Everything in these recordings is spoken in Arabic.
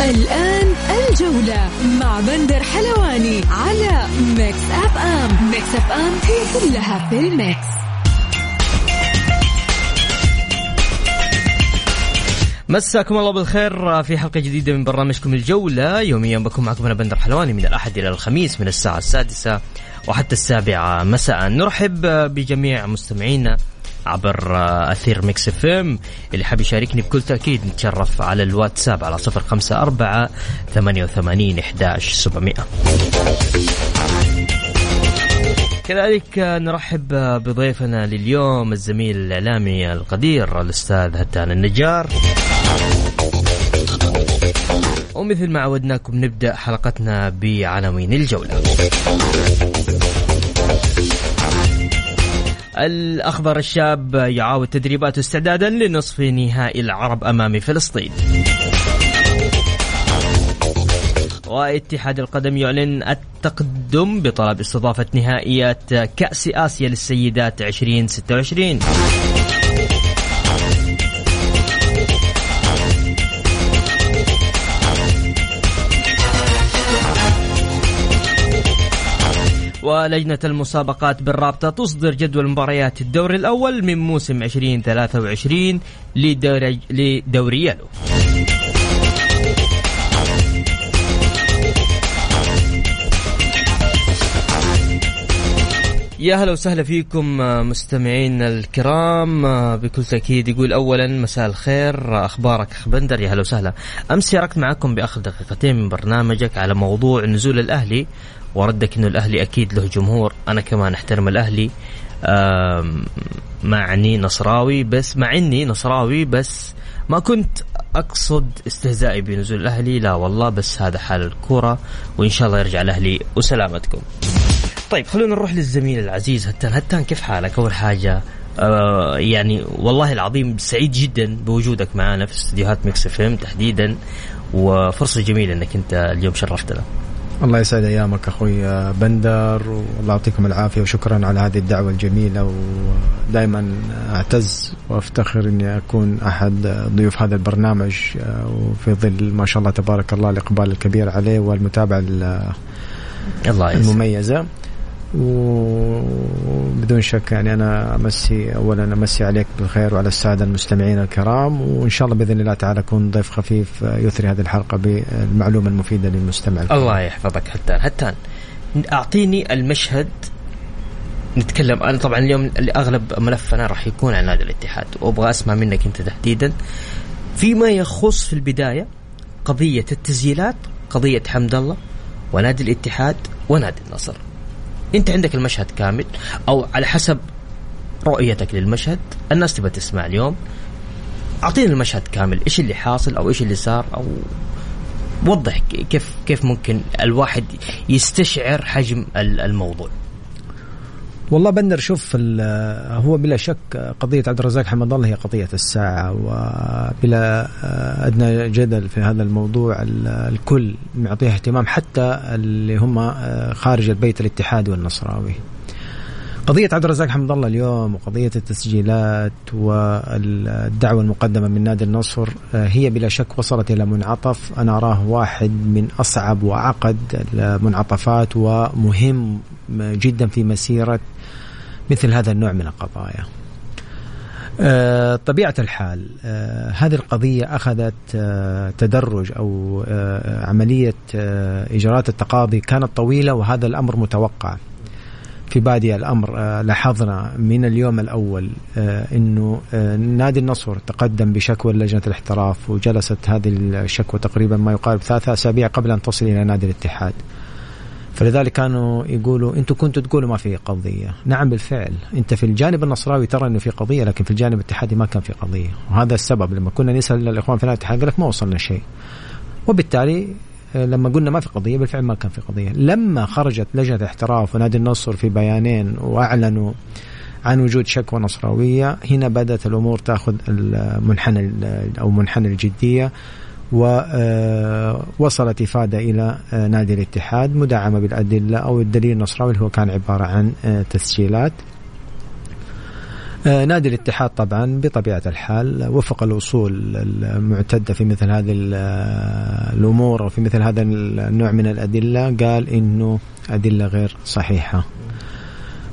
الآن الجولة مع بندر حلواني على Mix FM. Mix FM it's all in the mix. مساكم الله بالخير في حلقة جديدة من برنامجكم الجولة. يوميا بكون معكم أنا بندر حلواني من الأحد إلى الخميس من الساعة السادسة وحتى السابعة مساء. نرحب بجميع مستمعينا عبر أثير Mix FM. اللي حاب يشاركني بكل تأكيد نتشرف على الواتساب على صفر خمسة أربعة ثمانية وثمانين إحداش سبعمائة. كذلك نرحب بضيفنا لليوم الزميل الإعلامي القدير الأستاذ هتان النجار. ومثل ما عودناكم نبدأ حلقتنا بعناوين الجولة. الأخضر الشاب يعاود تدريباته استعدادا لنصف نهائي العرب أمام فلسطين. واتحاد القدم يعلن التقدم بطلب استضافة نهائيات كأس آسيا للسيدات 2026 ولجنة المسابقات بالرابطة تصدر جدول مباريات الدور الأول من موسم 2023 لدوري, لدوري يلو. يا هلا وسهلا فيكم مستمعينا الكرام. بكل تأكيد يقول أولا مساء الخير. أخبارك أخ بندر يا هلا وسهلا. أمس شاركت معكم بأخذ دقيقتين من برنامجك على موضوع نزول الأهلي وردك إنه الأهلي أكيد له جمهور. أنا كمان أحترم الأهلي. مع إني نصراوي بس مع إني نصراوي بس ما كنت أقصد استهزائي بنزول الأهلي. لا والله بس هذا حال الكورة وإن شاء الله يرجع الأهلي. وسلامتكم. طيب خلونا نروح للزميل العزيز. هتان هتان كيف حالك؟ أول حاجة آه يعني والله العظيم سعيد جدا بوجودك معنا في استديوهات Mix FM تحديدا. وفرصة جميلة إنك أنت اليوم شرفتنا الله يسعد أيامك أخوي بندر والله يعطيكم العافية وشكرا على هذه الدعوة الجميلة ودائما أعتز وأفتخر إني أكون أحد ضيوف هذا البرنامج وفي ظل ما شاء الله تبارك الله الإقبال الكبير عليه والمتابعة الله المميزة. وبدون شك يعني أنا أمسي اولا أمسي عليك بالخير وعلى السادة المستمعين الكرام وإن شاء الله بإذن الله تعالى أكون ضيف خفيف يثري هذه الحلقة بالمعلومة المفيدة للمستمع الكرام. الله يحفظك حتى حتى أعطيني المشهد نتكلم أنا طبعا اليوم اغلب ملفنا راح يكون عن نادي الاتحاد وأبغى أسمع منك أنت تحديدا. فيما يخص في البداية قضية التسجيلات قضية حمد الله ونادي الاتحاد ونادي النصر. انت عندك المشهد كامل أو على حسب رؤيتك للمشهد. الناس تبغى تسمع اليوم. اعطينا المشهد كامل. إيش اللي حاصل أو إيش اللي صار أو وضح كيف كيف ممكن الواحد يستشعر حجم الموضوع. والله بندر شوف هو بلا شك قضية عبد الرزاق حمد الله هي قضية الساعة وبلا أدنى جدل في هذا الموضوع. الكل معطيها اهتمام حتى اللي هم خارج البيت الاتحادي والنصراوي. قضية عبد الرزاق حمد الله اليوم وقضية التسجيلات والدعوة المقدمة من نادي النصر هي بلا شك وصلت إلى منعطف. أنا أراه واحد من أصعب وأعقد المنعطفات ومهم جدا في مسيرة مثل هذا النوع من القضايا طبيعة الحال هذه القضية أخذت تدرج أو عملية إجراءات التقاضي كانت طويلة وهذا الأمر متوقع في بادئ الأمر لاحظنا من اليوم الأول إنه نادي النصر تقدم بشكوى لجنة الاحتراف وجلست هذه الشكوى تقريبا ما يقارب ثلاثة أسابيع قبل أن تصل إلى نادي الاتحاد. فلذلك كانوا يقولوا أنتم كنتوا تقولوا ما في قضية، نعم بالفعل، أنت في الجانب النصراوي ترى إنه في قضية لكن في الجانب الاتحادي ما كان في قضية، وهذا السبب لما كنا نسأل الإخوان في الاتحاد قال لك ما وصلنا شيء. وبالتالي آه، لما قلنا ما في قضية بالفعل ما كان في قضية، لما خرجت لجنة الاحتراف ونادي النصر في بيانين وأعلنوا عن وجود شكوى نصراوية، هنا بدأت الأمور تأخذ المنحنى أو منحنى الجدية. ووصلت إفادة إلى آه، نادي الاتحاد مدعمة بالأدلة أو الدليل النصراوي اللي هو كان عبارة عن آه، تسجيلات. آه، نادي الاتحاد طبعا بطبيعة الحال وفق الأصول المعتدة في مثل هذه الأمور أو في مثل هذا النوع من الأدلة قال إنه أدلة غير صحيحة.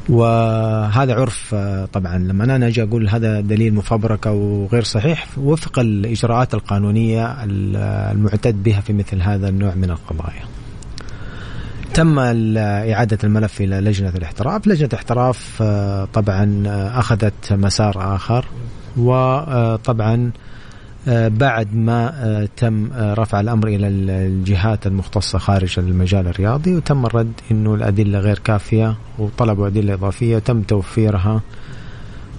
وهذا عرف آه، طبعا لما أنا أجي أقول هذا دليل مفبرك أو غير صحيح وفق الإجراءات القانونية المعتد بها في مثل هذا النوع من القضايا. تم إعادة الملف إلى لجنة الاحتراف لجنة الاحتراف آه، طبعا آه، أخذت مسار آخر وطبعا بعد ما آه، تم آه، رفع الأمر إلى الجهات المختصة خارج المجال الرياضي وتم الرد إنه الأدلة غير كافية وطلبوا أدلة إضافية تم توفيرها.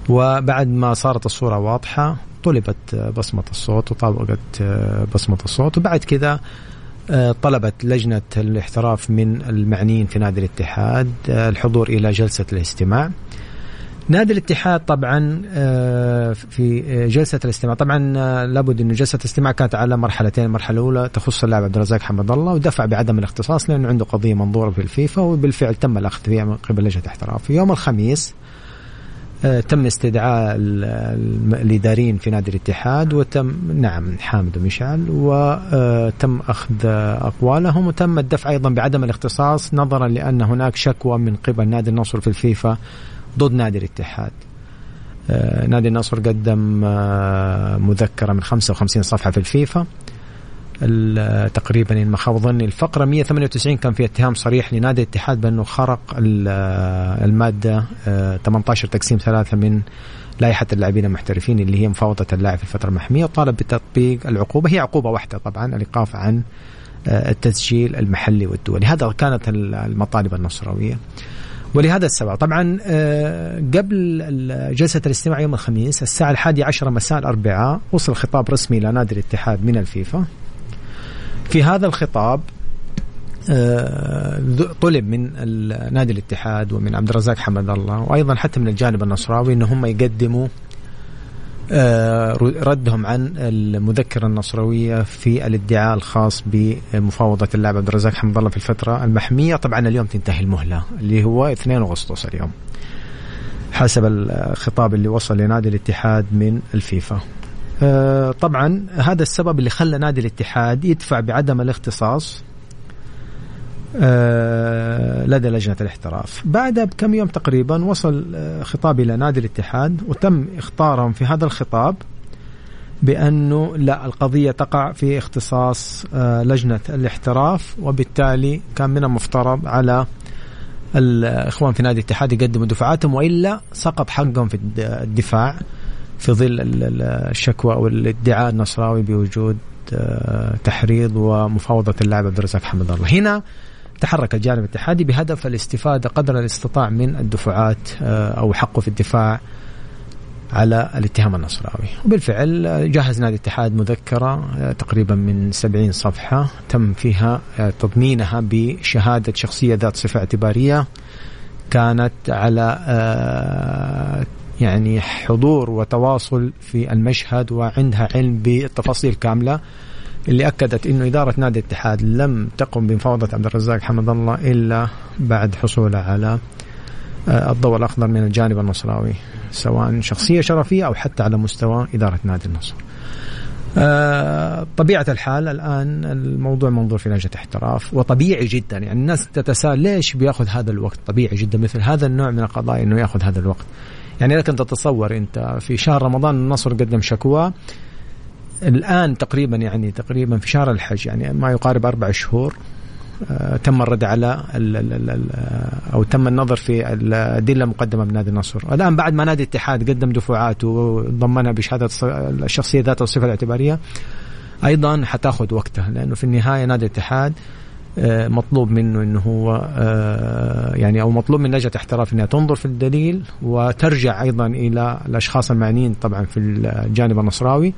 وبعد ما صارت الصورة واضحة طلبت بصمة الصوت وطابقت بصمة الصوت. وبعد كذا طلبت لجنة الاحتراف من المعنيين في نادي الاتحاد الحضور إلى جلسة الاستماع. نادي الاتحاد طبعا آه، في جلسة الاستماع. طبعا آه، لابد إنه جلسة الاستماع كانت على مرحلتين. المرحله الأولى تخص اللاعب عبد الرزاق حمد الله ودفع بعدم الاختصاص لأنه عنده قضية منظورة في الفيفا وبالفعل تم الاخذ فيها من قبل لجنة الاحتراف يوم الخميس آه، تم استدعاء الإداريين في نادي الاتحاد وتم نعم حامد ومشعل وتم أخذ أقوالهم وتم الدفع أيضا بعدم الاختصاص نظرا لأن هناك شكوى من قبل نادي النصر في الفيفا ضد نادي الاتحاد. آه، نادي النصر قدم آه، مذكرة من 55 صفحة في الفيفا. تقريبا ان ما خاب ظني الفقرة 198 كان فيها اتهام صريح لنادي الاتحاد بأنه خرق آه، المادة 18 تقسيم ثلاثة من لائحة اللاعبين المحترفين اللي هي مفاوضة اللاعب في الفترة المحمية وطالب بتطبيق العقوبة. هي عقوبة واحدة طبعا الإيقاف عن التسجيل المحلي والدولي. هذا كانت المطالب النصراويه ولهذا السبب طبعا آه، قبل جلسة الاستماع يوم الخميس الساعة الحادية عشرة مساء الأربعاء وصل خطاب رسمي إلى نادي الاتحاد من الفيفا. في هذا الخطاب آه، طلب من نادي الاتحاد ومن عبد الرزاق حمد الله وأيضا حتى من الجانب النصراوي ان هم يقدموا ردهم عن المذكرة النصروية في الادعاء الخاص بمفاوضة اللاعب عبد الرزاق حمد الله في الفترة المحمية. طبعا اليوم تنتهي المهلة اللي هو 2 أغسطس اليوم حسب الخطاب اللي وصل لنادي الاتحاد من الفيفا. آه، طبعا هذا السبب اللي خلى نادي الاتحاد يدفع بعدم الاختصاص آه، لدى لجنة الاحتراف. بعدها بكم يوم تقريبا وصل آه، خطاب إلى نادي الاتحاد وتم اختارهم في هذا الخطاب بأنه لا القضية تقع في اختصاص آه، لجنة الاحتراف وبالتالي كان من المفترض على الإخوان في نادي الاتحاد يقدموا دفعاتهم وإلا سقط حقهم في الدفاع في ظل الشكوى أو الادعاء النصراوي بوجود تحريض ومفاوضة اللاعب عبد الرزاق حمد الله. هنا تحرك الجانب الاتحادي بهدف الاستفادة قدر الاستطاع من الدفعات آه، أو حقه في الدفاع على الاتهام النصراوي. وبالفعل آه، جهز نادي الاتحاد مذكرة آه، تقريبا من 70 صفحة تم فيها تضمينها بشهادة شخصية ذات صفة اعتبارية كانت على يعني حضور وتواصل في المشهد وعندها علم بالتفاصيل كاملة. اللي أكدت إنه إدارة نادي الاتحاد لم تقم بمفاوضة عبد الرزاق حمد الله إلا بعد حصوله على آه، الضوء الأخضر من الجانب النصراوي سواء شخصية شرفية أو حتى على مستوى إدارة نادي النصر. آه، طبيعة الحال الآن الموضوع منظور في لجنة احتراف وطبيعي جدا يعني الناس تتساءل ليش بيأخذ هذا الوقت طبيعي جدا مثل هذا النوع من القضايا أنه يأخذ هذا الوقت يعني لكن تتصور أنت في شهر رمضان النصر قدم شكوى الآن تقريبا يعني تقريبا في شهر الحج يعني ما يقارب أربع شهور آه تم الرد على ال ال ال أو تم النظر في الأدلة المقدمة من نادي النصر، الآن بعد ما نادي الاتحاد قدم دفعات وضمنها بشهادة الشخصية ذات الصفة الاعتبارية أيضا حتأخذ وقتها لأنه في النهاية نادي الاتحاد آه، مطلوب منه إنه هو آه، يعني أو مطلوب من لجنة احتراف إنها تنظر في الدليل وترجع أيضا إلى الأشخاص المعنيين طبعا في الجانب النصراوي.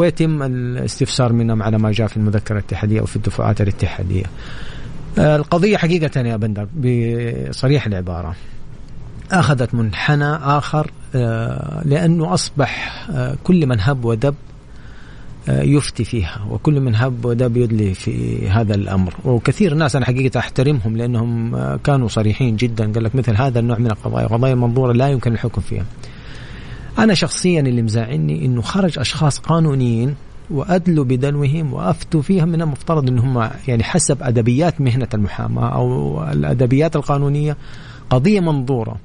ويتم الاستفسار منهم على ما جاء في المذكرة الاتحادية أو في الدفعات الاتحادية. آه، القضية حقيقة يا بندر بصريح العبارة. أخذت منحنى آخر لأنه أصبح كل من هب ودب يفتي فيها وكل من هب ودب يدلي في هذا الأمر. وكثير ناس أنا حقيقة أحترمهم لأنهم كانوا صريحين جدا. قال لك مثل هذا النوع من القضايا قضايا المنظوره لا يمكن الحكم فيها. أنا شخصيا اللي مزعلني إنه خرج أشخاص قانونيين وأدلوا بدلوهم وأفتوا فيها من المفترض انهم يعني حسب أدبيات مهنة المحاماة أو الأدبيات القانونية قضية منظورة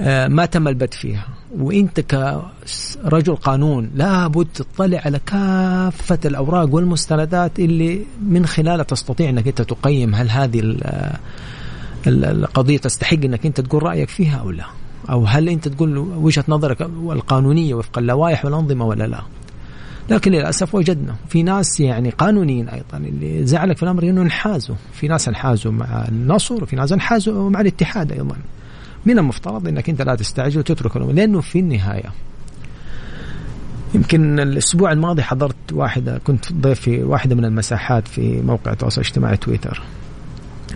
آه، ما تم البت فيها. وإنت كرجل قانون لابد تطلع على كافة الأوراق والمستندات اللي من خلالها تستطيع إنك إنت تقيم هل هذه القضية تستحق إنك إنت تقول رأيك فيها أو لا. أو هل أنت تقول وجهة نظرك القانونية وفق اللوائح والأنظمة ولا لا؟ لكن للأسف وجدنا في ناس يعني قانونيين أيضا اللي زعلك في الأمر إنه انحازوا. في ناس انحازوا مع النصر وفي ناس انحازوا مع الاتحاد أيضا. من المفترض إنك أنت لا تستعجل وتترك الأمور لأنه في النهاية يمكن الأسبوع الماضي حضرت واحدة كنت ضيف في واحدة من المساحات في موقع التواصل الاجتماعي تويتر.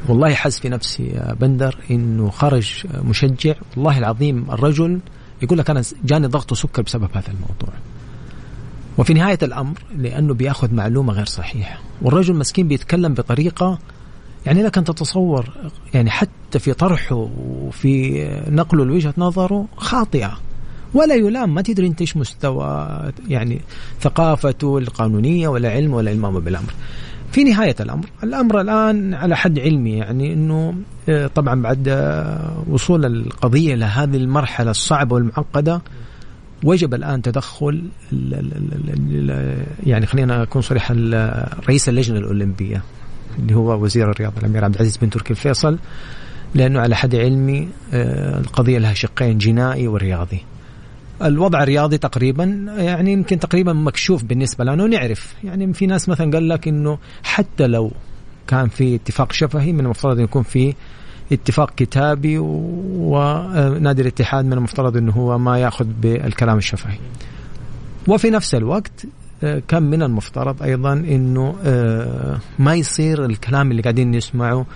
والله حس في نفسي يا بندر إنه خرج مشجع. والله العظيم الرجل يقول لك أنا جاني ضغط وسكر بسبب هذا الموضوع. وفي نهاية الأمر لأنه بيأخذ معلومة غير صحيحة. والرجل مسكين بيتكلم بطريقة يعني لك أن تتصور يعني حتى في طرحه وفي نقله لوجهة نظره خاطئة. ولا يلام ما تدري أنت إيش مستوى يعني ثقافته القانونية ولا علم ولا المامه بالأمر. في نهاية الأمر، الأمر الآن على حد علمي يعني إنه آه، طبعا بعد آه، وصول القضية لهذه المرحلة الصعبة والمعقدة وجب الآن تدخل يعني خلينا أكون صريح رئيس اللجنة الأولمبية اللي هو وزير الرياضة الأمير عبد العزيز بن تركي الفيصل لأنه على حد علمي آه، القضية لها شقين جنائي ورياضي. الوضع الرياضي تقريبا يعني يمكن تقريبا مكشوف بالنسبة لنا ونعرف يعني في ناس مثلا قال لك إنه حتى لو كان في اتفاق شفهي من المفترض أن يكون في اتفاق كتابي ونادي الاتحاد من المفترض أنه هو ما يأخذ بالكلام الشفهي. وفي نفس الوقت كان من المفترض أيضا إنه آه، ما يصير الكلام اللي قاعدين نسمعه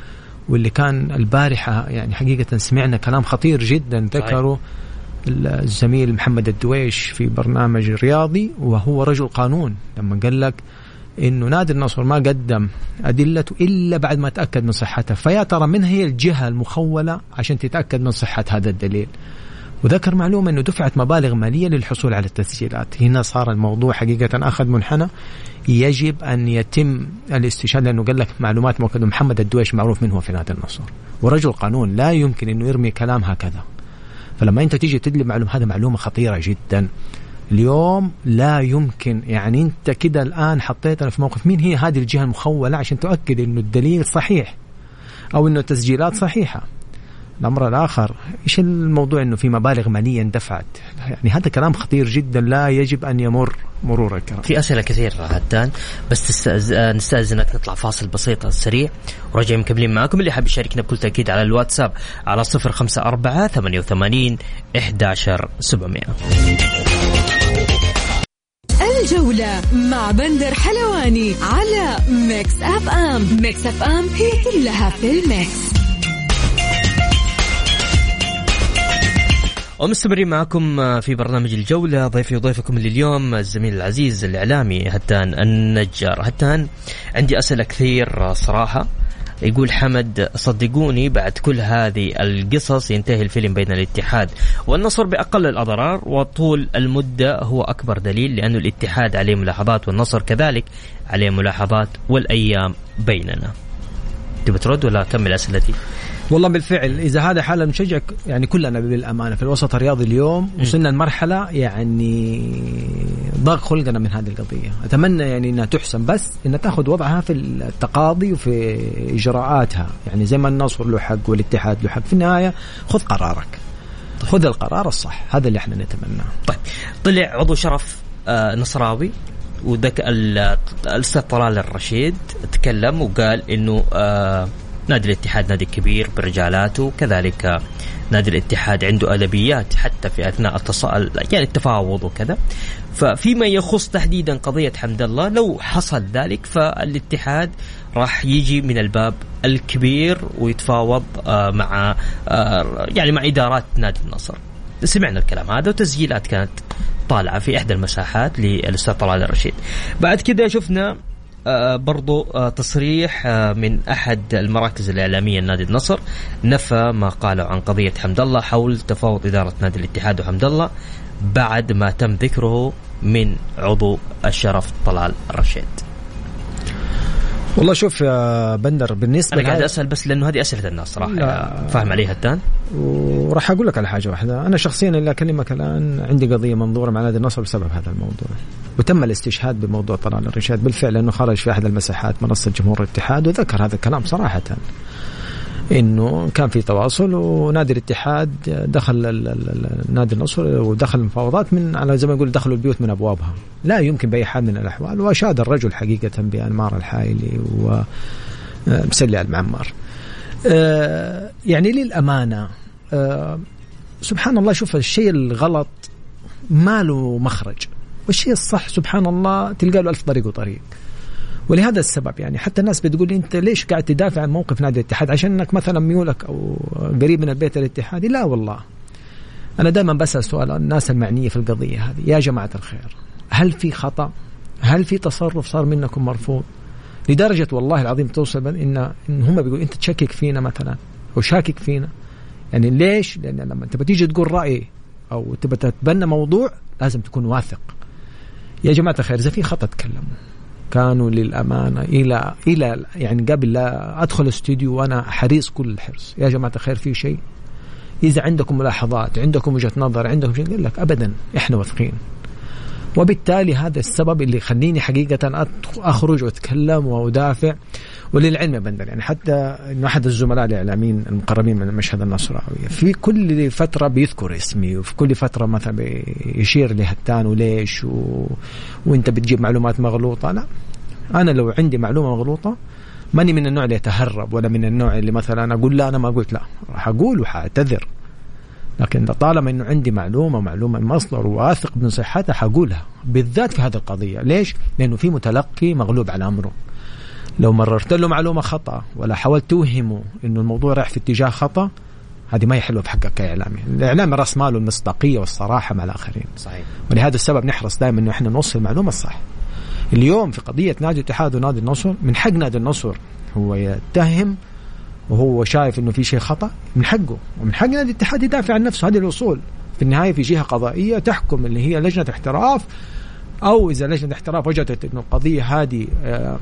واللي كان البارحة يعني حقيقة سمعنا كلام خطير جدا ذكره الزميل محمد الدويش في برنامج رياضي وهو رجل قانون. لما قال لك إنه نادي النصر ما قدم ادلته إلا بعد ما تأكد من صحتها. فيا ترى من هي الجهة المخولة عشان تتأكد من صحة هذا الدليل؟ وذكر معلومة أنه دفعت مبالغ مالية للحصول على التسجيلات. هنا صار الموضوع حقيقة أخذ منحنى. يجب أن يتم الاستشهاد لأنه قال لك معلومات مؤكدة محمد الدويش معروف منه في نادي النصر. ورجل قانون لا يمكن أنه يرمي كلام هكذا. فلما أنت تيجي تدلي معلومة هذا معلومة خطيرة جدا. اليوم لا يمكن يعني انت كده الآن حطيتنا في موقف. مين هي هذه الجهة المخولة؟ عشان تؤكد إنه الدليل صحيح أو إنه التسجيلات صحيحة. الأمر الآخر إيش الموضوع إنه في مبالغ مالية اندفعت؟ يعني هذا كلام خطير جدا لا يجب أن يمر مرور الكرام في أسئلة كثيرة هدان بس تستأز... نستاذنك نطلع فاصل بسيط سريع ورجع مكملين معكم اللي حاب يشاركنا بكل تأكيد على الواتساب على 054 88 11700 الجولة مع بندر حلواني على Mix FM. Mix FM it's all in the mix. ومستمرين معكم آه، في برنامج الجولة ضيفي وضيفكم لليوم الزميل العزيز الإعلامي هتان النجار. هتان عندي أسئلة كثير آه، صراحة. يقول حمد صدقوني بعد كل هذه القصص ينتهي الفيلم بين الاتحاد والنصر بأقل الأضرار وطول المدة هو أكبر دليل لأن الاتحاد عليه ملاحظات والنصر كذلك عليه ملاحظات والأيام بيننا. تبي ترد ولا أكمل أسئلتي؟ والله بالفعل إذا هذا حال المشجع يعني كلنا بالأمانة في الوسط الرياضي اليوم وصلنا لمرحلة يعني ضاق خلقنا من هذه القضية. أتمنى يعني إنها تحسن بس إنها تأخذ وضعها في التقاضي وفي إجراءاتها. يعني زي ما النصر له حق والاتحاد له حق. في النهاية خذ قرارك. خذ القرار الصح. هذا اللي إحنا نتمناه. طيب. طلع عضو شرف آه نصراوي وذك الاستاذ طلال الرشيد تكلم وقال إنه آه نادي الاتحاد نادي كبير برجالاته كذلك نادي الاتحاد عنده أدبيات حتى في أثناء التصال يعني التفاوض وكذا. ففيما يخص تحديدا قضية حمد الله لو حصل ذلك فالاتحاد راح يجي من الباب الكبير ويتفاوض آه، مع آه، يعني مع إدارات نادي النصر. سمعنا الكلام هذا وتسجيلات كانت طالعة في إحدى المساحات للأستاذ طلال الرشيد. بعد كذا شفنا برضو آه، تصريح آه، من أحد المراكز الإعلامية لنادي النصر نفى ما قاله عن قضية حمد الله حول تفاوض إدارة نادي الاتحاد وحمد الله بعد ما تم ذكره من عضو الشرف طلال الرشيد. والله شوف يا بندر بالنسبة أنا قاعد أسأل بس لأنه هذه أسئلة الناس صراحة فاهم عليها التان. وراح أقول لك على حاجة واحدة. أنا شخصيا اللي أكلمك الآن عندي قضية منظورة مع نادي النصر بسبب هذا الموضوع. وتم الاستشهاد بموضوع طلال الرشاد. بالفعل أنه خرج في أحد المساحات منصة جمهور الاتحاد وذكر هذا الكلام صراحة. إنه كان في تواصل ونادي الاتحاد دخل نادي النصر ودخل المفاوضات من على زي ما يقول دخلوا البيوت من أبوابها. لا يمكن بأي حال من الأحوال وأشاد الرجل حقيقة بأنمار الحايلي و مسلي المعمار. آه، يعني للأمانة آه، سبحان الله شوف الشيء الغلط ما له مخرج. والشيء الصح سبحان الله تلقى له ألف طريق وطريق. ولهذا السبب يعني حتى الناس بتقول أنت ليش قاعد تدافع عن موقف نادي الاتحاد؟ عشان إنك مثلا ميولك أو قريب من البيت الاتحادي. لا والله. أنا دائما بسأل سؤال الناس المعنية في القضية هذه. يا جماعة الخير هل في خطأ؟ هل في تصرف صار منكم مرفوض؟ لدرجة والله العظيم توصل ان إن هم بيقولوا أنت تشكك فينا مثلا أو شاكك فينا. يعني ليش؟ لأن لما أنت بتيجي تقول رأي أو تبى تتبنى موضوع لازم تكون واثق. يا جماعة الخير إذا في خطأ تكلموا. كانوا للأمانة إلى إلى يعني قبل لا أدخل الاستوديو وأنا حريص كل الحرص. يا جماعة الخير في شيء؟ إذا عندكم ملاحظات عندكم وجهة نظر عندكم شيء يقول لك ابدا إحنا واثقين. وبالتالي هذا السبب اللي يخليني حقيقة أخرج وأتكلم وأدافع. وللعلم يا بندر يعني حتى إنه أحد الزملاء الإعلاميين المقربين من المشهد النصراوي في كل فترة بيذكر اسمي وفي كل فترة مثلا بيشير لهتان وليش و... وإنت بتجيب معلومات مغلوطة. لا. أنا لو عندي معلومة مغلوطة ماني من النوع اللي يتهرب ولا من النوع اللي مثلا أقول لا أنا ما قلت لا راح أقول وحأعتذر لكن طالما إنه عندي معلومة معلومة مصدر واثق من صحتها حقولها بالذات في هذه القضية ليش؟ لأنه في متلقي مغلوب على أمره لو مررت له معلومة خطأ ولا حاولت توهمه إنه الموضوع رايح في اتجاه خطأ هذه ما هي حلوة بحقك كإعلامي، الإعلام راس ماله المصداقية والصراحة مع الآخرين. صحيح. ولهذا السبب نحرص دائما إنه إحنا نوصل المعلومة الصح. اليوم في قضية نادي الاتحاد ونادي النصر من حق نادي النصر هو يتهم وهو شايف إنه في شيء خطأ من حقه ومن حق نادي الاتحاد يدافع عن نفسه. هذه الوصول في النهاية في جهة قضائية تحكم اللي هي لجنة احتراف أو إذا لجنة احتراف وجدت إنه القضية هذه آه،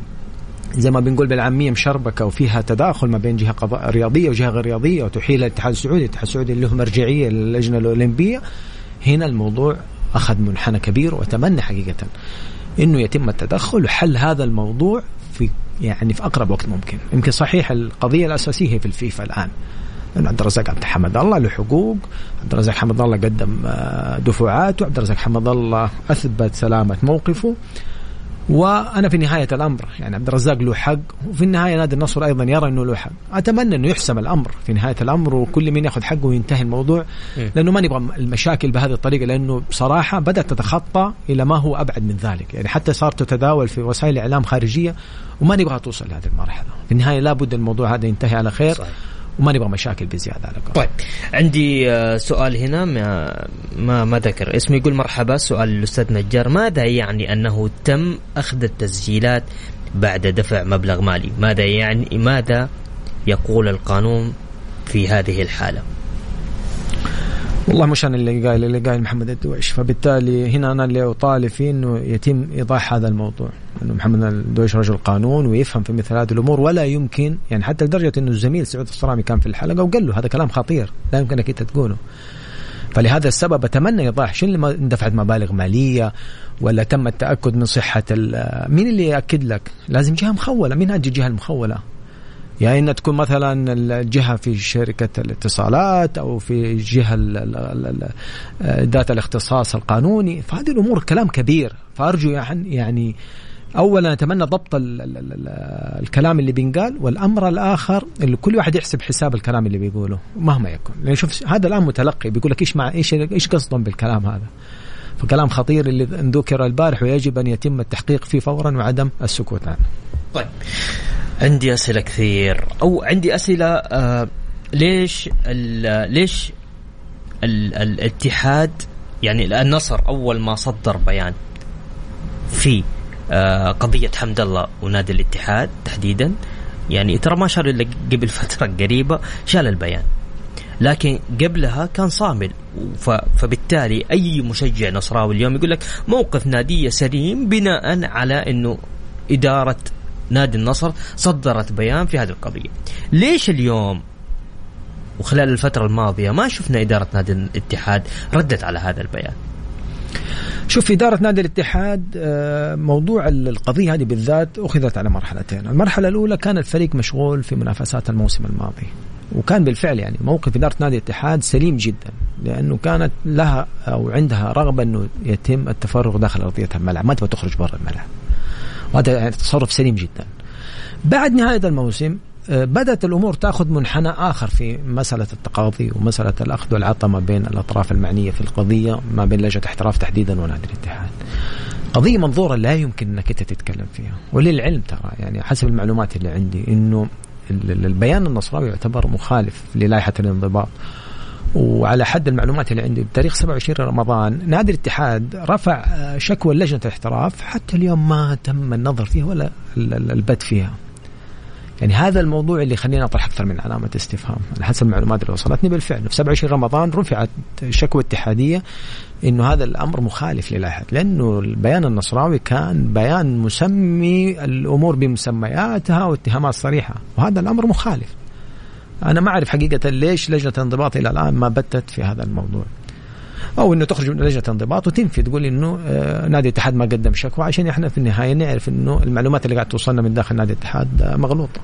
زي ما بنقول بالعامية مشربكة وفيها تداخل ما بين جهة قضاء رياضية وجهة غير رياضية وتحيل الاتحاد السعودي، الاتحاد السعودي له مرجعية للجنة الأولمبية. هنا الموضوع أخذ منحنى كبير وأتمنى حقيقة. إنه يتم التدخل وحل هذا الموضوع في يعني في أقرب وقت ممكن، يمكن صحيح القضية الأساسية هي في الفيفا الآن. لأنه عبد الرزاق عبد حمد الله له حقوق، عبد الرزاق حمد الله قدم آه، دفعات وعبد الرزاق حمد الله أثبت سلامة موقفه. وأنا في نهاية الأمر. يعني عبد الرزاق له حق وفي النهاية نادي النصر أيضا يرى إنه له حق. أتمنى إنه يحسم الأمر في نهاية الأمر وكل مين يأخذ حقه وينتهي الموضوع إيه. لأنه ما نبغى المشاكل بهذه الطريقة لأنه بصراحة بدأت تتخطى إلى ما هو أبعد من ذلك. يعني حتى صارت تتداول في وسائل إعلام خارجية وما نبغى توصل لهذه المرحلة. في النهاية لابد الموضوع هذا ينتهي على خير. صحيح. وما نبغى مشاكل بزيادة على قول. طيب عندي آه، سؤال هنا ما ما, ما ذكر. اسمه يقول مرحبا سؤال الاستاذ نجار. ماذا يعني أنه تم أخذ التسجيلات بعد دفع مبلغ مالي؟ ماذا يعني ماذا يقول القانون في هذه الحالة؟ والله مش أنا اللي قايل اللي قايل محمد الدويش فبالتالي هنا أنا اللي أطالب فيه إنه يتم إيضاح هذا الموضوع. انه محمد الدويش رجل قانون ويفهم في مثل هذه الأمور ولا يمكن يعني حتى لدرجة إنه الزميل سعود الصرامي كان في الحلقة وقال له هذا كلام خطير لا يمكنك أنت تقوله فلهذا السبب أتمنى ايضاح شنو اللي اندفعت مبالغ مالية ولا تم التأكد من صحة مين اللي يأكد لك؟ لازم جهة مخولة، مين هذه الجهة المخولة؟ يا يعني إن تكون مثلا الجهة في شركة الاتصالات أو في الجهة ذات الاختصاص القانوني فهذه الأمور كلام كبير فأرجو يعني, يعني اولا أتمنى ضبط ال ال ال الكلام اللي بينقال والأمر الآخر اللي كل واحد يحسب حساب الكلام اللي بيقوله مهما يكن لأن شوف هذا الآن متلقي بيقول لك إيش مع إيش إيش قصدهم بالكلام هذا؟ فكلام خطير اللي ذكر البارح ويجب أن يتم التحقيق فيه فورا وعدم السكوت عنه. طيب. عندي أسئلة كثير. أو عندي أسئلة آه ليش ليش ال الاتحاد يعني النصر أول ما صدر بيان في آه قضية حمد الله ونادي الاتحاد تحديدا يعني ترى ما شال إلا قبل فترة قريبة شال البيان لكن قبلها كان صامل فبالتالي أي مشجع نصراوي اليوم يقول لك موقف نادية سليم بناء على إنه إدارة نادي النصر صدرت بيان في هذه القضية. ليش اليوم وخلال الفترة الماضية ما شفنا إدارة نادي الاتحاد ردت على هذا البيان؟ شوف إدارة نادي الاتحاد آه، موضوع القضية هذه بالذات أخذت على مرحلتين. المرحلة الأولى كان الفريق مشغول في منافسات الموسم الماضي وكان بالفعل يعني موقف إدارة نادي الاتحاد سليم جدا لأنه كانت لها أو عندها رغبة أنه يتم التفرغ داخل أرضية الملعب ما تبغى تخرج برا الملعب. وهذا يعني تصرف سليم جدا. بعد نهاية الموسم بدأت الأمور تأخذ منحنى آخر في مسألة التقاضي ومسألة الأخذ والعطاء ما بين الأطراف المعنية في القضية ما بين لجنة احتراف تحديدا ونادي الاتحاد. قضية منظورة لا يمكن أنك أنت تتكلم فيها وللعلم ترى يعني حسب المعلومات اللي عندي أنه البيان النصراوي يعتبر مخالف للائحة الانضباط. وعلى حد المعلومات اللي عندي بتاريخ 27 رمضان نادي الاتحاد رفع شكوى لجنة الاحتراف حتى اليوم ما تم النظر فيها ولا البت فيها. يعني هذا الموضوع اللي خلينا أطرح أكثر من علامة استفهام. على حسب المعلومات اللي وصلتني بالفعل. في 27 رمضان رفعت شكوى اتحادية إنه هذا الأمر مخالف للائحه لأنه البيان النصراوي كان بيان مسمي الأمور بمسمياتها واتهامات صريحة وهذا الأمر مخالف. أنا ما أعرف حقيقة ليش لجنة الانضباط إلى الآن ما بتت في هذا الموضوع. أو إنه تخرج من لجنة الانضباط وتنفي تقول إنه آه، نادي الاتحاد ما قدم شكوى عشان إحنا في النهاية نعرف إنه المعلومات اللي قاعد توصلنا من داخل نادي الاتحاد مغلوطة.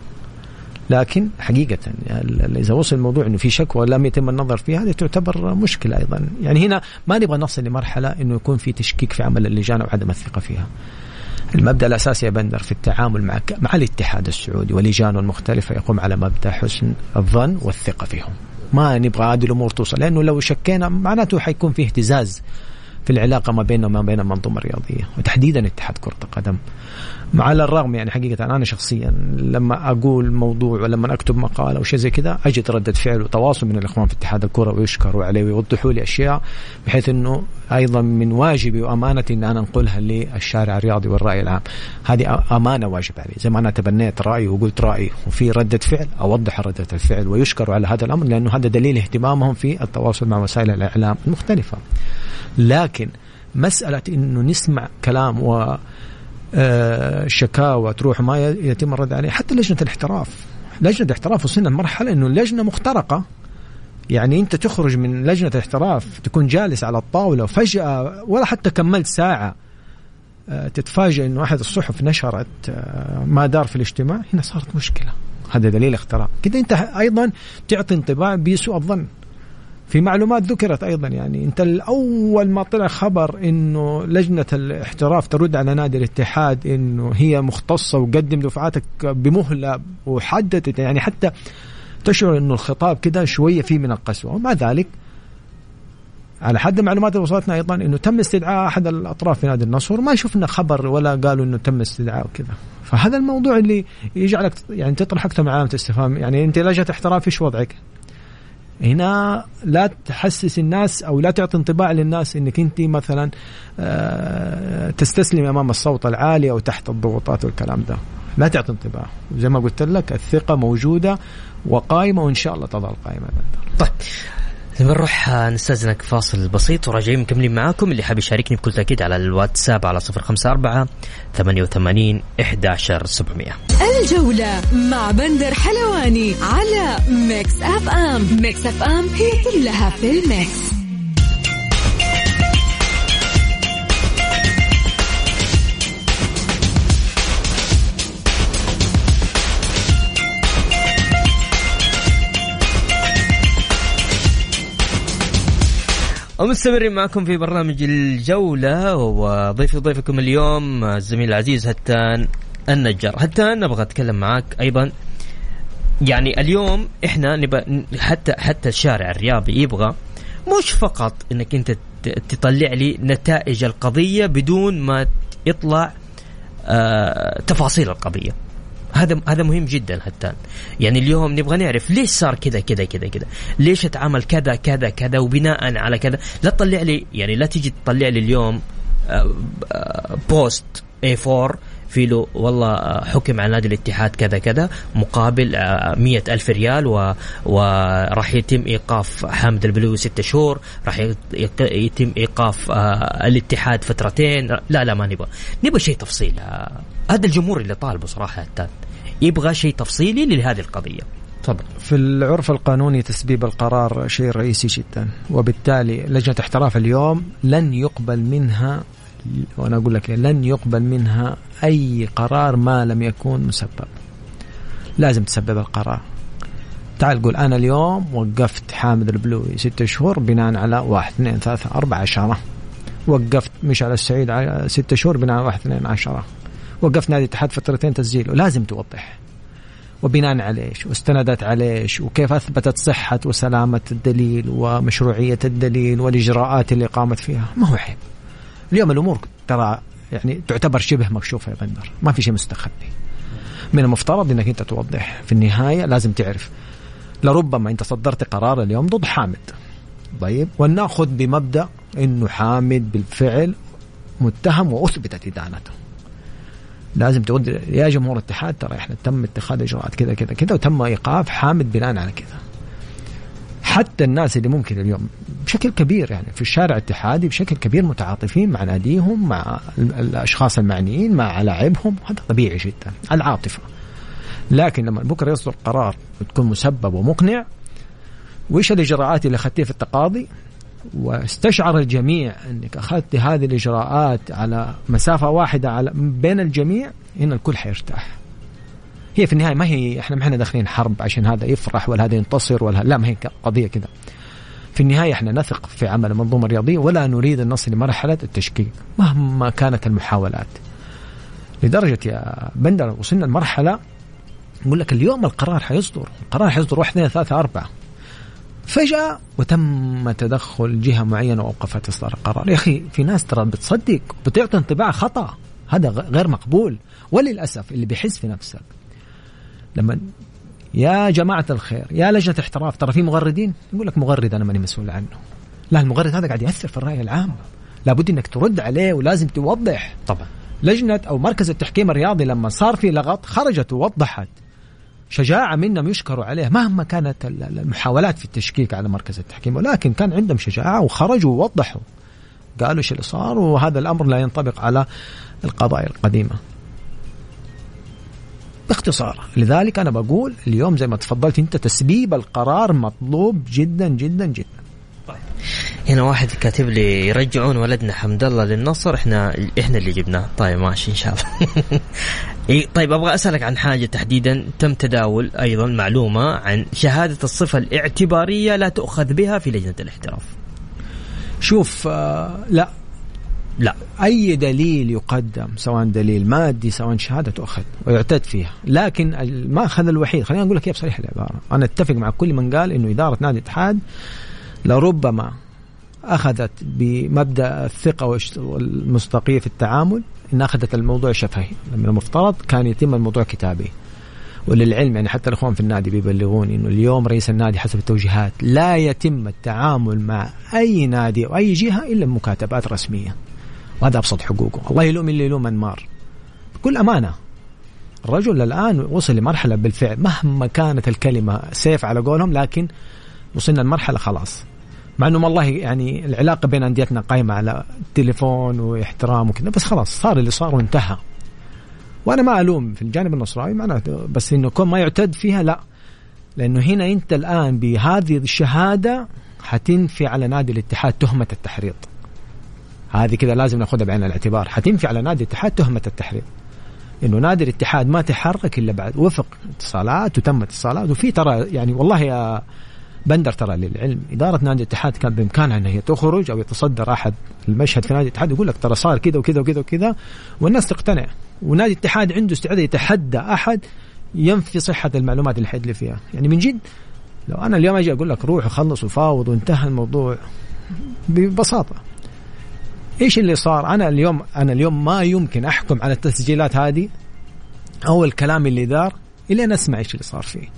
لكن حقيقة يعني إذا وصل الموضوع أنه في شكوى لم يتم النظر فيها هذه تعتبر مشكلة أيضا. يعني هنا ما نبغى نصل لمرحلة أنه يكون في تشكيك في عمل اللجان أو عدم الثقة فيها. المبدأ الأساسي يا بندر في التعامل مع مع الاتحاد السعودي ولجانه المختلفة يقوم على مبدأ حسن الظن والثقة فيهم. ما نبغى هذه الأمور توصل لأنه لو شكينا معناته حيكون في اهتزاز. في العلاقة ما بيننا وما بين المنظومة الرياضية. وتحديدا اتحاد كرة القدم. مع الرغم يعني حقيقة أنا شخصيا لما أقول موضوع ولما أكتب مقال أو شيء زي كذا أجد ردة فعل وتواصل من الإخوان في اتحاد الكرة ويشكروا عليه ويوضحوا لي أشياء بحيث أنه أيضا من واجبي وأمانتي أن أنا أنقلها للشارع الرياضي والرأي العام. هذه أمانة واجب علي. زي ما أنا تبنيت رأيي وقلت رأيي. وفي ردة فعل أوضح ردة الفعل ويشكروا على هذا الأمر لأنه هذا دليل اهتمامهم في التواصل مع وسائل الإعلام المختلفة. لكن مسألة أنه نسمع كلام و آه، شكاوى تروح ما يتم الرد عليه. حتى لجنة الاحتراف. لجنة الاحتراف وصلنا لمرحلة إنه اللجنه مخترقة. يعني أنت تخرج من لجنة الاحتراف تكون جالس على الطاولة وفجأة ولا حتى كملت ساعة آه، تتفاجئ إنه أحد الصحف نشرت آه، ما دار في الاجتماع. هنا صارت مشكلة. هذا دليل اختراق. كده أنت أيضا تعطي انطباع بسوء الظن. في معلومات ذكرت أيضا يعني أنت الأول ما طلع خبر إنه لجنة الاحتراف ترد على نادي الاتحاد إنه هي مختصة وقدم دفعاتك بمهلة وحددت يعني حتى تشعر إنه الخطاب كده شوية فيه من القسوة ومع ذلك على حد المعلومات اللي وصلتنا أيضا إنه تم استدعاء أحد الأطراف في نادي النصر ما شفنا خبر ولا قالوا إنه تم استدعاء وكذا فهذا الموضوع اللي يجعلك يعني تطرح أكثر من علامة استفهام يعني أنت لجنة احتراف إيش وضعك؟ هنا لا تحسس الناس أو لا تعطي انطباع للناس إنك أنت مثلا آه، تستسلم أمام الصوت العالي أو تحت الضغوطات والكلام ده. لا تعطي انطباع. زي ما قلت لك الثقة موجودة وقائمة وإن شاء الله تظل قائمة طيب. بنروح نستأذنك فاصل بسيط وراجعين مكملين معاكم. اللي حاب يشاركني بكل تأكيد على الواتساب على 054 88 11700 الجولة مع بندر حلواني على Mix FM. Mix FM it's all in the mix. ومستمرين معكم في برنامج الجولة وضيفي ضيفكم اليوم آه، الزميل العزيز هتان. النجار. هتان نبغى أتكلم معاك أيضا. يعني اليوم إحنا نبغى حتى حتى الشارع الرياضي يبغى مش فقط إنك أنت تطلع لي نتائج القضية بدون ما يطلع آه تفاصيل القضية. هذا هذا مهم جدا حتى. يعني اليوم نبغى نعرف ليش صار كذا كذا كذا كذا. ليش اتعامل كذا كذا كذا وبناء على كذا. لا تطلع لي يعني لا تيجي تطلع لي اليوم post A4 في له والله حكم على نادي الاتحاد كذا كذا مقابل مية ألف ريال و... وراح يتم إيقاف حامد البلوي ستة شهور راح يتم إيقاف الاتحاد فترتين لا لا ما نبغى. نبغى شيء تفصيل هذا الجمهور اللي طالبه صراحة هتان يبغى شيء تفصيلي لهذه القضية. تفضل. في العرف القانوني تسبيب القرار شيء رئيسي جدا وبالتالي لجنة احتراف اليوم لن يقبل منها وأنا أقول لك لن يقبل منها أي قرار ما لم يكن مسبب. لازم تسبب القرار. تعال قول أنا اليوم وقفت حامد البلوي ستة شهور بناء على واحد اثنين ثلاثة أربعة عشرة. وقفت مشعل السعيد ستة شهور بناء على واحد اثنين عشرة. وقفت نادي الاتحاد فترتين تسجيل. ولازم توضح. وبناء على إيش؟ واستندت على إيش؟ وكيف أثبتت صحة وسلامة الدليل ومشروعية الدليل والإجراءات اللي قامت فيها. ما هو عيب. اليوم الأمور ترى يعني تعتبر شبه مكشوفه يا بندر ما في شيء مستخبي. من المفترض إنك أنت توضح. في النهاية لازم تعرف. لربما أنت صدرت قرار اليوم ضد حامد. طيب. ولنأخذ بمبدأ إنه حامد بالفعل متهم وأثبتت إدانته. لازم تود يا جمهور الاتحاد ترى إحنا تم اتخاذ إجراءات كذا كذا كذا وتم إيقاف حامد بناء على كذا. حتى الناس اللي ممكن اليوم بشكل كبير يعني في الشارع الاتحادي بشكل كبير متعاطفين مع ناديهم مع الأشخاص المعنيين مع لاعبهم هذا طبيعي جدا العاطفة. لكن لما بكره يصدر قرار وتكون مسبب ومقنع وايش الإجراءات اللي أخذتيها في التقاضي؟ واستشعر الجميع أنك أخذت هذه الإجراءات على مسافة واحدة على بين الجميع هنا الكل حيرتاح. هي في النهاية ما هي إحنا ما إحنا داخلين حرب عشان هذا يفرح ولا هذا ينتصر ولا لا ما هي قضية كذا. في النهاية إحنا نثق في عمل المنظومه الرياضيه ولا نريد أن نصل لمرحلة التشكيك مهما كانت المحاولات. لدرجة يا بندر وصلنا لمرحلة نقول لك اليوم القرار حيصدر. القرار حيصدر واحد اثنين ثلاثة أربعة. فجأة وتم تدخل جهة معينة وأوقفت إصدار القرار. يا أخي في ناس ترى بتصدق بتعطي انطباع خطأ. هذا غير مقبول. وللأسف اللي بيحس في نفسك لما يا جماعة الخير يا لجنة احتراف ترى في مغردين؟ يقول لك مغرد أنا ماني مسؤول عنه. لا المغرد هذا قاعد يأثر في الرأي العام. لابد إنك ترد عليه ولازم توضح. طبعا. لجنة أو مركز التحكيم الرياضي لما صار في لغط خرجت ووضحت شجاعة منهم يشكروا عليه مهما كانت المحاولات في التشكيك على مركز التحكيم ولكن كان عندهم شجاعة وخرجوا ووضحوا. قالوا إيش اللي صار؟ وهذا الأمر لا ينطبق على القضايا القديمة. باختصار. لذلك أنا بقول اليوم زي ما تفضلت أنت تسبيب القرار مطلوب جدا جدا جدا. طيب. هنا واحد كاتب لي يرجعون ولدنا حمد الله للنصر إحنا إحنا اللي جبناه. طيب ماشي إن شاء الله. طيب أبغى أسألك عن حاجة تحديدا تم تداول أيضا معلومة عن شهادة الصفة الاعتبارية لا تؤخذ بها في لجنة الاحتراف. شوف آه لا لا. أي دليل يقدم سواء دليل مادي سواء شهادة تؤخذ ويعتد فيها. لكن الماخذ الوحيد. خلينا نقول لك كيف صريح العبارة. أنا أتفق مع كل من قال إنه إدارة نادي الاتحاد لربما أخذت بمبدأ الثقة والمصداقيه في التعامل إن أخذت الموضوع شفهي. من المفترض كان يتم الموضوع كتابي. وللعلم يعني حتى الإخوان في النادي بيبلغوني إنه اليوم رئيس النادي حسب التوجيهات لا يتم التعامل مع أي نادي أو أي جهة إلا بمكاتبات رسمية. وهذا أبسط حقوقه. الله يلوم اللي يلوم أنمار. بكل أمانة الرجل الآن وصل لمرحلة بالفعل مهما كانت الكلمة سيف على قولهم لكن وصلنا لمرحلة خلاص. مع إنه والله يعني العلاقة بين أنديتنا قايمة على تليفون واحترام وكذا بس خلاص صار اللي صار وانتهى. وأنا ما ألوم في الجانب النصراني معناته بس إنه كون ما يعتد فيها لا. لأنه هنا أنت الآن بهذه الشهادة حتنفي على نادي الاتحاد تهمة التحريض. هذه كذا لازم ناخذها بعين الاعتبار. حتنفي على نادي الاتحاد تهمة التحريض إنه نادي الاتحاد ما تحرك إلا بعد وفق اتصالات وتم اتصالات. وفي ترى يعني والله يا بندر ترى للعلم إدارة نادي الاتحاد كان بإمكانها ان هي تخرج أو يتصدر أحد المشهد في نادي الاتحاد يقول لك ترى صار كذا وكذا وكذا وكذا والناس تقتنع. ونادي الاتحاد عنده استعداد يتحدى أحد ينفي صحة المعلومات اللي حيدلي فيها. يعني من جد لو أنا اليوم أجي أقول لك روح وخلص وفاوض وانتهى الموضوع ببساطة. إيش اللي صار؟ أنا اليوم أنا اليوم ما يمكن أحكم على التسجيلات هذه. أو الكلام اللي دار الين أسمع إيش اللي صار فيه.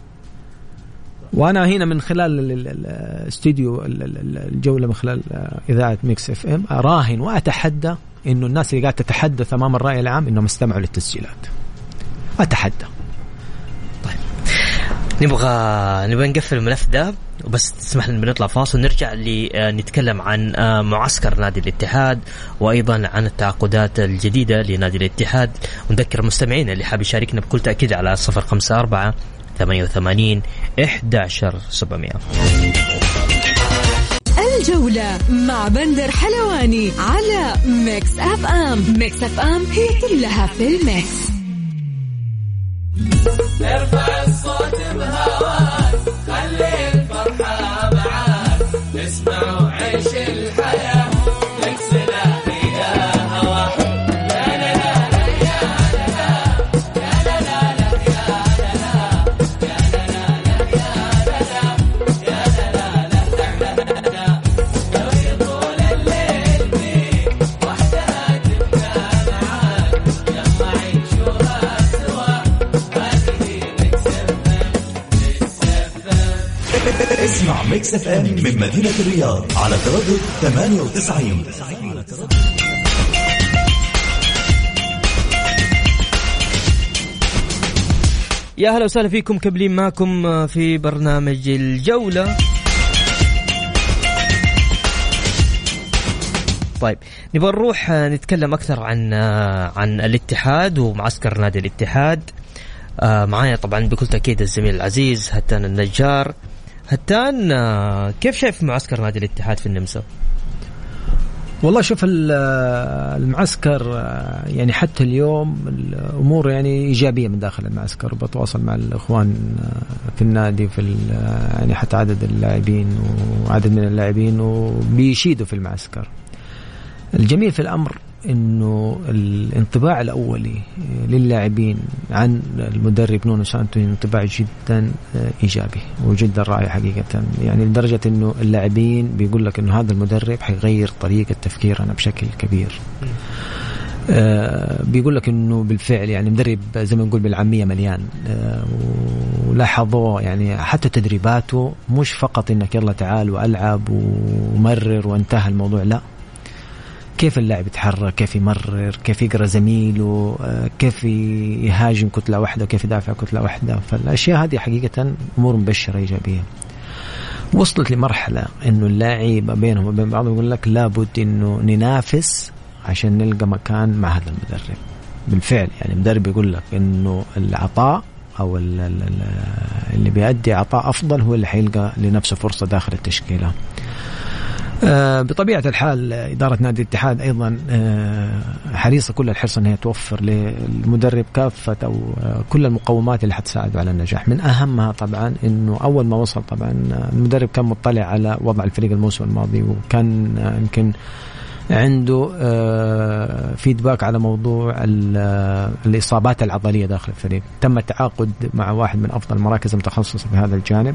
وأنا هنا من خلال الاستديو الجولة من خلال إذاعة Mix FM. أراهن وأتحدى إنه الناس اللي قاعدة تتحدث أمام الرأي العام إنهم استمعوا للتسجيلات. أتحدى. نبغى نبغى نقفل الملف ده وبس تسمح لنا بنطلع فاصل نرجع لنتكلم عن آه، معسكر نادي الاتحاد وأيضا عن التعاقدات الجديدة لنادي الاتحاد. ونذكر المستمعين اللي حاب يشاركنا بكل تأكيد على 054 88 11 700 الجولة مع بندر حلواني على Mix FM. Mix FM it's all in the mix. ارفع الصوت بهواك اسمع Mix FM من مدينة الرياض على تردد 98 يا هلا وسهلا فيكم مكملين معكم في برنامج الجولة. طيب نبغى نروح نتكلم أكثر عن عن الاتحاد ومعسكر نادي الاتحاد. آه، معايا طبعا بكل تأكيد الزميل العزيز هتان النجار. هتان آه، كيف شايف معسكر نادي الاتحاد في النمسا؟ والله شوف المعسكر آه، يعني حتى اليوم الأمور يعني إيجابية من داخل المعسكر وبتواصل مع الإخوان آه، في النادي في يعني حتى عدد اللاعبين وعدد من اللاعبين وبيشيدوا في المعسكر. الجميل في الأمر إنه الانطباع الأولي للاعبين عن المدرب نونو سانتو انطباع جدا إيجابي وجدا رائع حقيقة. يعني لدرجة إنه اللاعبين بيقول لك إنه هذا المدرب حيغير طريقة تفكيرنا بشكل كبير. آه بيقول لك إنه بالفعل يعني مدرب زي ما نقول بالعامية مليان. آه ولاحظوه يعني حتى تدريباته مش فقط إنك يلا تعال والعب ومرر وانتهى الموضوع لا. كيف اللاعب يتحرك كيف يمرر كيف يقرأ زميله آه، كيف يهاجم كتلة واحدة وكيف يدافع كتلة واحدة. فالأشياء هذه حقيقة أمور مبشرة إيجابية. وصلت لمرحلة إنه اللاعب بينهم وبين بعض يقول لك لابد إنه ننافس عشان نلقى مكان مع هذا المدرب. بالفعل يعني المدرب يقول لك إنه العطاء أو اللي بيأدي عطاء أفضل هو اللي حيلقى لنفسه فرصة داخل التشكيلة. آه، بطبيعة الحال إدارة نادي الاتحاد أيضا آه، حريصة كل الحرص أنها توفر للمدرب كافة أو آه، كل المقومات اللي حتساعده على النجاح. من أهمها طبعا أنه أول ما وصل طبعا المدرب كان مطلع على وضع الفريق الموسم الماضي وكان يمكن عنده فيدباك على موضوع الإصابات العضلية داخل الفريق. تم التعاقد مع واحد من أفضل المراكز المتخصصة في هذا الجانب.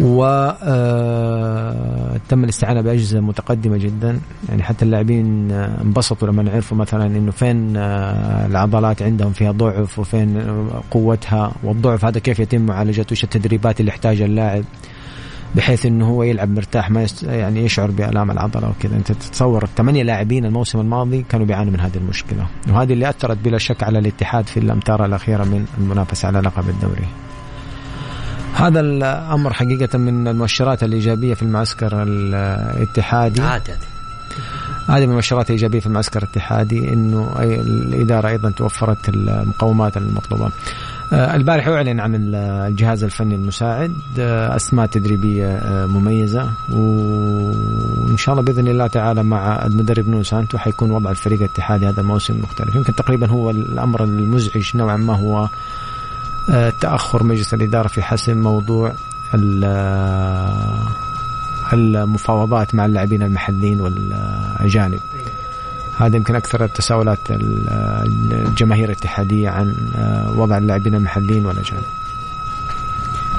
وتم آه، الاستعانة بأجهزة متقدمة جدا. يعني حتى اللاعبين آه، انبسطوا لما عرفوا مثلا إنه فين آه، العضلات عندهم فيها ضعف وفين قوتها. والضعف هذا كيف يتم معالجته وش التدريبات اللي يحتاجها اللاعب بحيث إنه هو يلعب مرتاح ما. يعني يشعر بألام العضلة وكذا. أنت تتصور الثمانية لاعبين الموسم الماضي كانوا بيعانوا من هذه المشكلة. وهذه اللي أثرت بلا شك على الاتحاد في الأمتار الأخيرة من المنافسة على لقب الدوري. هذا الأمر حقيقة من المؤشرات الإيجابية في المعسكر الاتحادي. عادي هذه من المؤشرات الإيجابية في المعسكر الاتحادي إنه الإدارة أيضا توفرت المقومات المطلوبة. آه، البارح أعلن عن الجهاز الفني المساعد. آه، أسماء تدريبية آه، مميزة. وإن شاء الله بإذن الله تعالى مع المدرب نون سانتو حيكون وضع الفريق الاتحادي هذا الموسم مختلف. يمكن تقريبا هو الأمر المزعج نوعا ما هو تأخر مجلس الإدارة في حسم موضوع ال- المفاوضات مع اللاعبين المحليين والأجانب. هذا يمكن أكثر التساؤلات ال- الجماهير الاتحادية عن وضع اللاعبين المحليين والأجانب.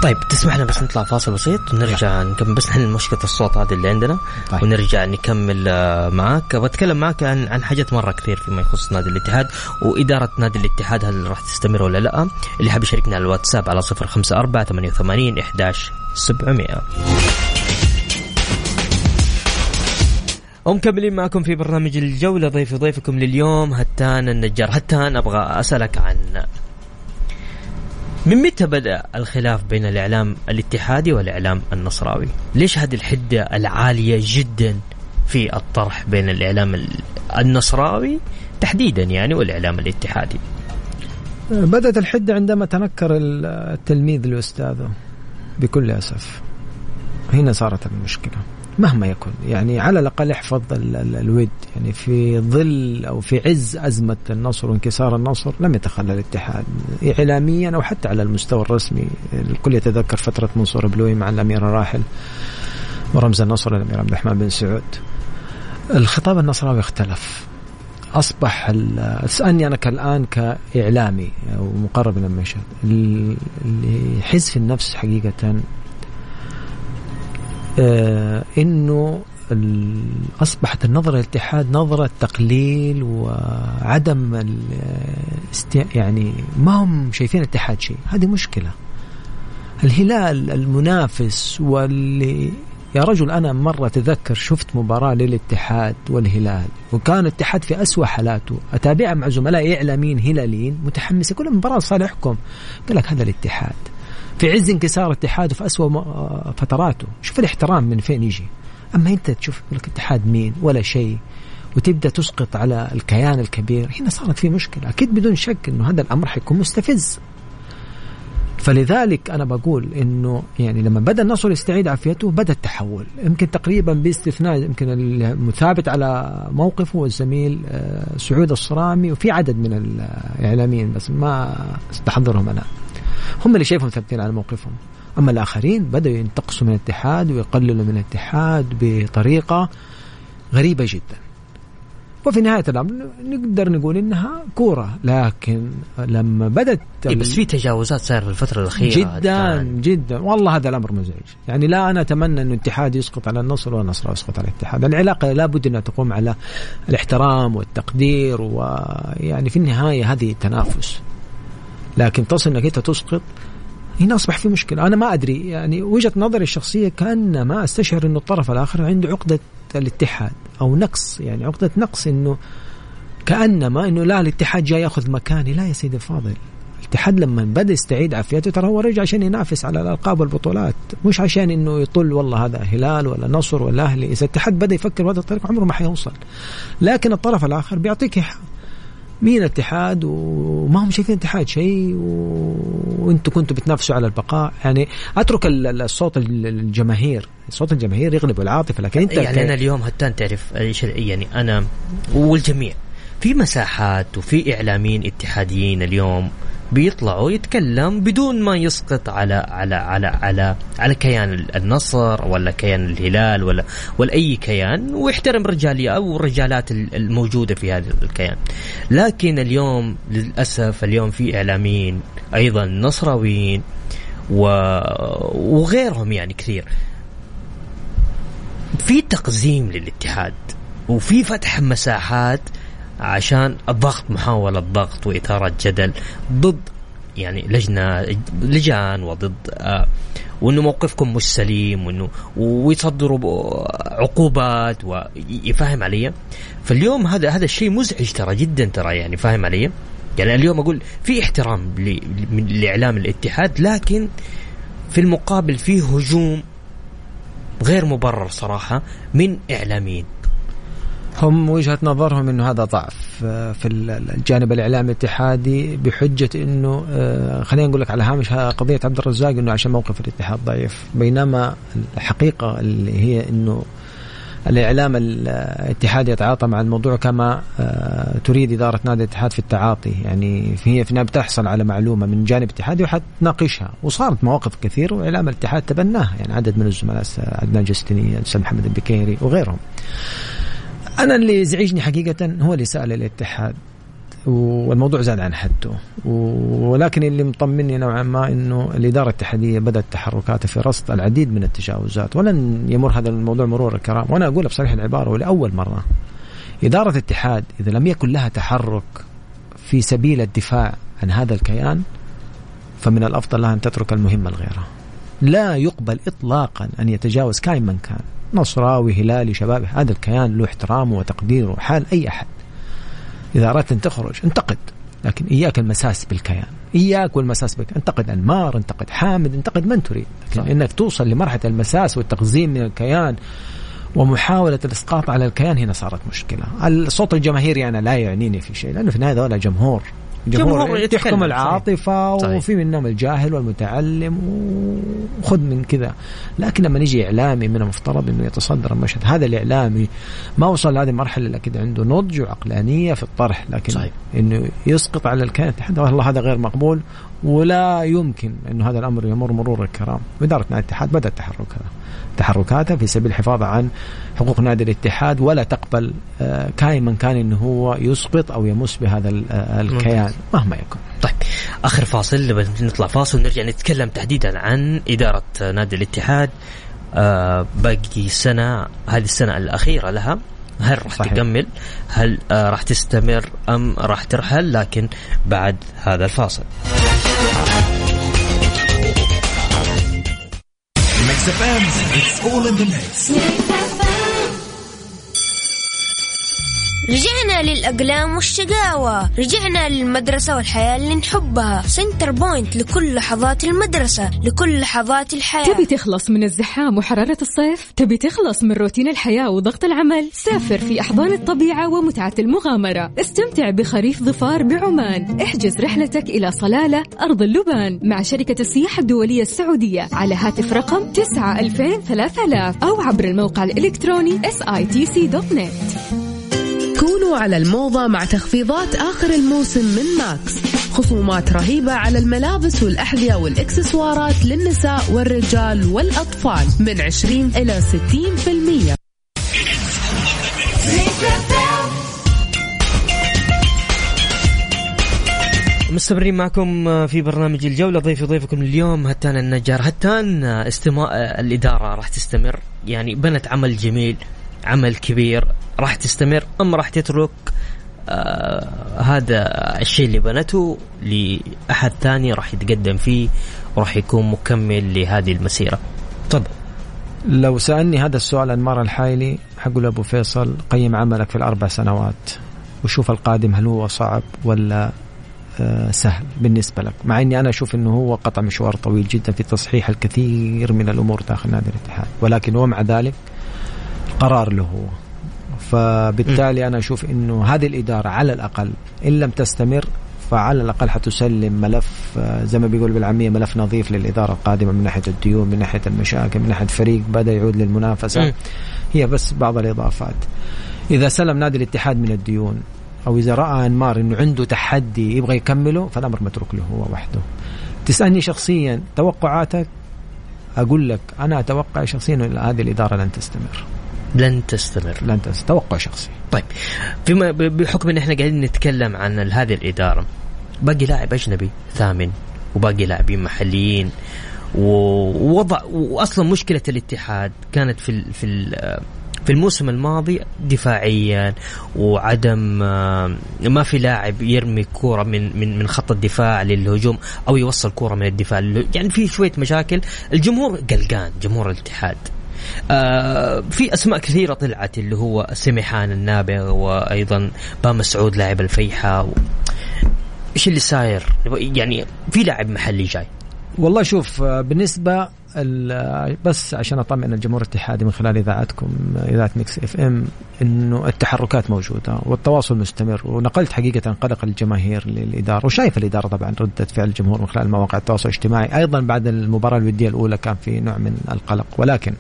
طيب تسمح لنا بس نطلع فاصل بسيط ونرجع نكمل. بس نحل مشكلة الصوت هذه اللي عندنا طيب. ونرجع نكمل آه، معاك. بتكلم معك عن عن حاجات مرة كثير فيما يخص نادي الاتحاد وإدارة نادي الاتحاد هل راح تستمر ولا لا؟ اللي حاب يشاركنا على الواتساب على 054 88 11 700 ومكملين معكم في برنامج الجولة. ضيف ضيفكم لليوم هتان النجار. هتان أبغى أسألك عن من متى بدأ الخلاف بين الإعلام الاتحادي والإعلام النصراوي؟ ليش هذه الحدة العالية جدا في الطرح بين الإعلام ال- النصراوي تحديدا يعني والإعلام الاتحادي؟ بدأت الحدة عندما تنكر التلميذ لأستاذه بكل أسف هنا صارت المشكلة مهما يكن. يعني على الأقل احفظ ال- ال- الود. يعني في ظل أو في عز أزمة النصر وانكسار النصر لم يتخلى الاتحاد. إعلاميا أو حتى على المستوى الرسمي. الكل يتذكر فترة منصور بلوي مع الأمير الراحل ورمز النصر الأمير عبد الرحمن بن سعود. الخطاب النصراوي اختلف. أصبح ال- أسألني أنا كالآن كإعلامي أو مقرب من المشهد. في النفس حقيقة آه إنه أصبحت النظرة للاتحاد نظرة تقليل وعدم يعني ما هم شايفين الاتحاد شيء. هذه مشكلة. الهلال المنافس واللي يا رجل أنا مرة تذكر شفت مباراة للاتحاد والهلال وكان الاتحاد في أسوأ حالاته. أتابعها مع زملاء إعلاميين هلاليين متحمسة كل مباراة صالحكم. قال لك هذا الاتحاد. في عز انكسار الاتحاد وفي أسوأ آه فتراته. شوف الاحترام من فين يجي. أما أنت تشوف لك اتحاد مين؟ ولا شيء. وتبدأ تسقط على الكيان الكبير. هنا صارت في مشكلة. أكيد بدون شك إنه هذا الأمر حيكون مستفز. فلذلك أنا بقول إنه يعني لما بدأ النصر يستعيد عافيته بدأ التحول. يمكن تقريبا باستثناء يمكن المثابت على موقفه الزميل آه، سعود الصرامي وفي عدد من الإعلاميين بس ما استحضرهم أنا. هم اللي شايفهم ثابتين على موقفهم. أما الآخرين بدأوا ينتقصوا من الاتحاد ويقللوا من الاتحاد بطريقة غريبة جدا. وفي نهاية الأمر نقدر نقول إنها كورة لكن لما بدأت إيه بس في تجاوزات صايره في الفترة الأخيرة. جدا هتان. جدا. والله هذا الأمر مزعج. يعني لا أنا أتمنى إنه الاتحاد يسقط على النصر والنصر يسقط على الاتحاد. العلاقة لابد إنها تقوم على الاحترام والتقدير ويعني في النهاية هذه تنافس. لكن تصل إنك أنت تسقط هنا أصبح في مشكلة. أنا ما أدري يعني وجهة نظري الشخصية كأن ما أستشعر إنه الطرف الآخر عنده عقدة الاتحاد أو نقص يعني عقدة نقص إنه كانما إنه لا الاتحاد جاي يأخذ مكاني. لا يا سيدي الفاضل الاتحاد لما بدأ يستعيد عافيته ترى هو رجع عشان ينافس على الألقاب والبطولات مش عشان إنه يطل والله هذا هلال ولا نصر ولا أهلي. إذا الاتحاد بدأ يفكر بهذا الطريقة عمره ما حيوصل. لكن الطرف الآخر بيعطيك. مين الاتحاد؟ وما هم شايفين الاتحاد شيء. وأنتم كنتوا بتنافسوا على البقاء. يعني أترك ال- ال- الصوت ال- الجماهير. صوت الجماهير يغلب العاطفة لكن أنت يعني أنا اليوم هتان تعرف إيش- يعني أنا والجميع في مساحات وفي إعلاميين اتحاديين اليوم. بيطلعوا يتكلم بدون ما يسقط على على على على على كيان النصر ولا كيان الهلال ولا ولا أي كيان ويحترم رجاليه أو الرجالات ال- الموجودة في هذا الكيان. لكن اليوم للأسف اليوم في إعلاميين أيضا نصراويين. وغيرهم يعني كثير في تقزيم للاتحاد وفي فتح مساحات عشان الضغط محاولة ضغط وإثارة جدل ضد يعني لجنة لجان وضد آه وإنه موقفكم مش سليم وإنه ويصدروا عقوبات ويفهم علي؟ فاليوم هذا هذا الشيء مزعج ترى جدا ترى يعني فاهم علي؟ يعني اليوم أقول في احترام لإعلام الاتحاد لكن في المقابل في هجوم غير مبرر صراحة من إعلاميين. هم وجهة نظرهم إنه هذا ضعف آه، في ال- الجانب الإعلامي الاتحادي بحجة إنه آه، خلينا نقول لك على هامش ها- قضية عبد الرزاق إنه عشان موقف الاتحاد ضعيف. بينما الحقيقة اللي هي إنه الإعلام الاتحاد يتعاطى مع الموضوع كما آه، تريد إدارة نادي الاتحاد في التعاطي. يعني هي في بتحصل على معلومة من جانب اتحادي وحتناقشها. وصارت مواقف كثير وإعلام الاتحاد تبناها. يعني عدد من الزملاء عدنان جستني الاستاذ محمد البكيري وغيرهم. أنا اللي يزعجني حقيقة هو اللي سأل الاتحاد والموضوع زاد عن حده ولكن اللي مطمني نوعا ما إنه الإدارة الاتحادية بدأت تحركاتها في رصد العديد من التجاوزات. ولن يمر هذا الموضوع مرور الكرام. وأنا اقولها بصريح العبارة ولأول مرة إدارة الاتحاد إذا لم يكن لها تحرك في سبيل الدفاع عن هذا الكيان فمن الأفضل لها أن تترك المهمة لغيرها. لا يقبل اطلاقا أن يتجاوز كائن من كان. نصراوي هلالي شبابي هذا الكيان له احترامه وتقديره حال أي أحد. إذا أردت أن تخرج انتقد لكن إياك المساس بالكيان. إياك والمساس بالكيان. انتقد أنمار انتقد حامد انتقد من تريد. لكن صح. إنك توصل لمرحلة المساس والتقزيم من الكيان ومحاولة الإسقاط على الكيان هنا صارت مشكلة. الصوت الجماهيري أنا لا يعنيني في شيء لأنه في النهاية هذول جمهور. جمهور تحكم العاطفة وفي منهم الجاهل والمتعلم وخذ من كذا. لكن لما نجي إعلامي من المفترض أنه يتصدر المشهد هذا الإعلامي ما وصل لهذه المرحلة إلا كده عنده نضج وعقلانية في الطرح لكن صحيح. أنه يسقط على الكيان والله هذا غير مقبول. ولا يمكن أنه هذا الأمر يمر مرور الكرام. إدارة نادي الاتحاد بدأت تحركها. تحركاتها في سبيل الحفاظ عن حقوق نادي الاتحاد ولا تقبل آه، كائن من كان إنه هو يسقط أو يمس بهذا آه، الكيان مهما يكن. طيب آخر فاصل نطلع فاصل ونرجع نتكلم تحديدا عن إدارة نادي الاتحاد آه باقي سنة هذه السنة الأخيرة لها. هل راح صحيح. تكمل هل آه راح تستمر أم راح ترحل لكن بعد هذا الفاصل It's all in the mix. رجعنا للأقلام والشقاوة. رجعنا للمدرسة والحياة اللي نحبها. Centrepoint لكل لحظات المدرسة لكل لحظات الحياة. تبي تخلص من الزحام وحرارة الصيف؟ تبي تخلص من روتين الحياة وضغط العمل؟ سافر في أحضان الطبيعة ومتعة المغامرة. استمتع بخريف ظفار بعمان. احجز رحلتك إلى صلالة أرض اللبان مع شركة السياحة الدولية السعودية. على هاتف رقم 9 2000 3000 أو عبر الموقع الإلكتروني sitc.net كونوا على الموضة مع تخفيضات آخر الموسم من ماكس. خصومات رهيبة على الملابس والأحذية والإكسسوارات للنساء والرجال والأطفال من 20 إلى 60% مستمرين معكم في برنامج الجولة. ضيفي ضيفكم اليوم هتان النجار. هتان استماء الإدارة راح تستمر. يعني بنت عمل جميل عمل كبير. راح تستمر أم راح تترك آه هذا الشيء اللي بنته لأحد ثاني راح يتقدم فيه وراح يكون مكمل لهذه المسيرة. تفضل. لو سألني هذا السؤال أنمار الحايلي حقول أبو فيصل قيم عملك في الأربع سنوات وشوف القادم هل هو صعب ولا آه سهل بالنسبة لك؟ مع إني أنا أشوف إنه هو قطع مشوار طويل جدا في تصحيح الكثير من الأمور داخل نادي الاتحاد ولكن ومع ذلك قرار له هو. فبالتالي أنا أشوف إنه هذه الإدارة على الأقل إن لم تستمر فعلى الأقل حتسلم ملف آه، زي ما بيقول بالعامية ملف نظيف للإدارة القادمة من ناحية الديون من ناحية المشاكل من ناحية فريق بدأ يعود للمنافسة. هي بس بعض الإضافات. إذا سلم نادي الاتحاد من الديون أو إذا رأى أنمار إنه عنده تحدي يبغى يكمله فالأمر متروك له هو وحده. تسألني شخصيا توقعاتك؟ أقول لك أنا أتوقع شخصيا إن هذه الإدارة لن تستمر. لن تستمر. لن تستمر توقع شخصي. طيب فيما بحكم إن إحنا قاعدين نتكلم عن هذه الإدارة باقي لاعب أجنبي ثامن وباقي لاعبين محليين ووضع واصلا مشكلة الاتحاد كانت في في في الموسم الماضي دفاعيا وعدم ما في لاعب يرمي كورة من من من خط الدفاع للهجوم أو يوصل كورة من الدفاع يعني في شوية مشاكل. الجمهور قلقان جمهور الاتحاد. آه في أسماء كثيرة طلعت اللي هو سميحان النابت وأيضا با مسعود لاعب الفيحاء و... إيش اللي صاير؟ يعني في لاعب محلي جاي. والله شوف آه، بالنسبة بس عشان أطمئن الجمهور الاتحادي من خلال إذاعتكم إذاعة Mix FM إنه التحركات موجودة والتواصل مستمر ونقلت حقيقة قلق الجماهير للإدارة وشايف الإدارة طبعا ردة فعل الجمهور من خلال مواقع التواصل الاجتماعي. أيضا بعد المباراة الودية الأولى كان في نوع من القلق ولكن